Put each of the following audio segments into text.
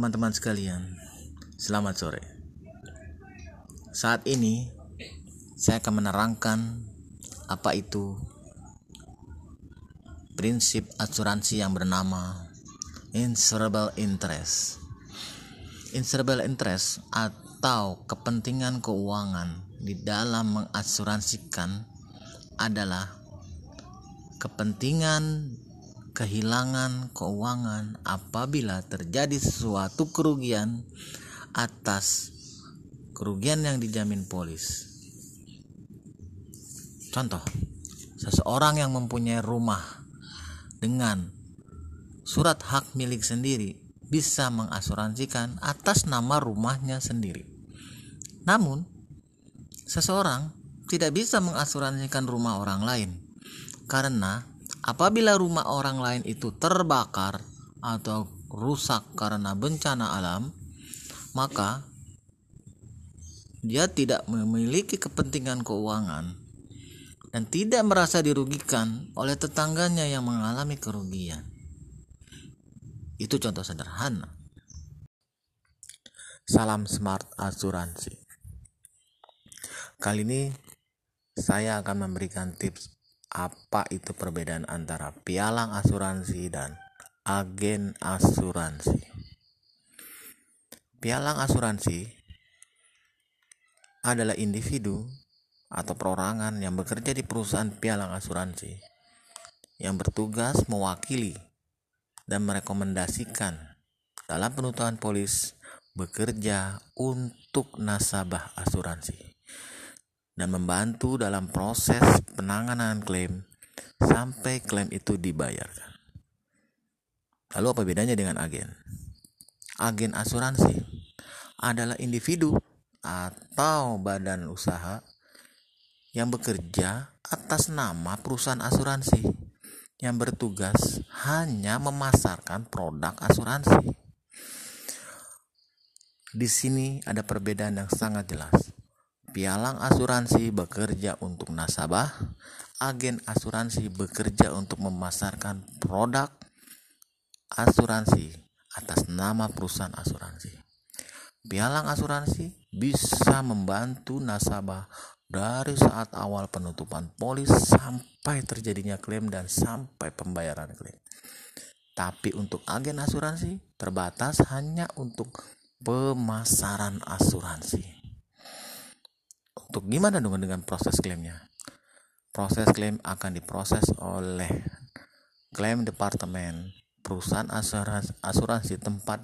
Teman-teman sekalian, selamat sore. Saat ini saya akan menerangkan apa itu prinsip asuransi yang bernama insurable interest. Insurable interest atau kepentingan keuangan di dalam mengasuransikan adalah kepentingan kehilangan keuangan apabila terjadi sesuatu kerugian atas kerugian yang dijamin polis. Contoh, seseorang yang mempunyai rumah dengan surat hak milik sendiri bisa mengasuransikan atas nama rumahnya sendiri. Namun, seseorang tidak bisa mengasuransikan rumah orang lain karena Apabila rumah orang lain itu terbakar atau rusak karena bencana alam, maka dia tidak memiliki kepentingan keuangan dan tidak merasa dirugikan oleh tetangganya yang mengalami kerugian. Itu contoh sederhana. Salam smart asuransi. Kali ini saya akan memberikan tips apa itu perbedaan antara pialang asuransi dan agen asuransi. Pialang asuransi adalah individu atau perorangan yang bekerja di perusahaan pialang asuransi yang bertugas mewakili dan merekomendasikan dalam penutupan polis bekerja untuk nasabah asuransi dan membantu dalam proses penanganan klaim sampai klaim itu dibayarkan. Lalu apa bedanya dengan agen? Agen asuransi adalah individu atau badan usaha yang bekerja atas nama perusahaan asuransi yang bertugas hanya memasarkan produk asuransi. Di sini ada perbedaan yang sangat jelas. Pialang asuransi bekerja untuk nasabah, agen asuransi bekerja untuk memasarkan produk asuransi atas nama perusahaan asuransi. Pialang asuransi bisa membantu nasabah dari saat awal penutupan polis sampai terjadinya klaim dan sampai pembayaran klaim. Tapi untuk agen asuransi terbatas hanya untuk pemasaran asuransi. Untuk gimana dong dengan proses klaimnya? Proses klaim akan diproses oleh klaim departemen perusahaan asuransi, asuransi tempat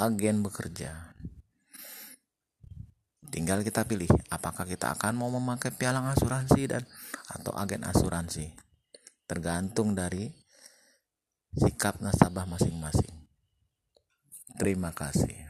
agen bekerja. Tinggal kita pilih apakah kita akan mau memakai pialang asuransi dan atau agen asuransi. Tergantung dari sikap nasabah masing-masing. Terima kasih.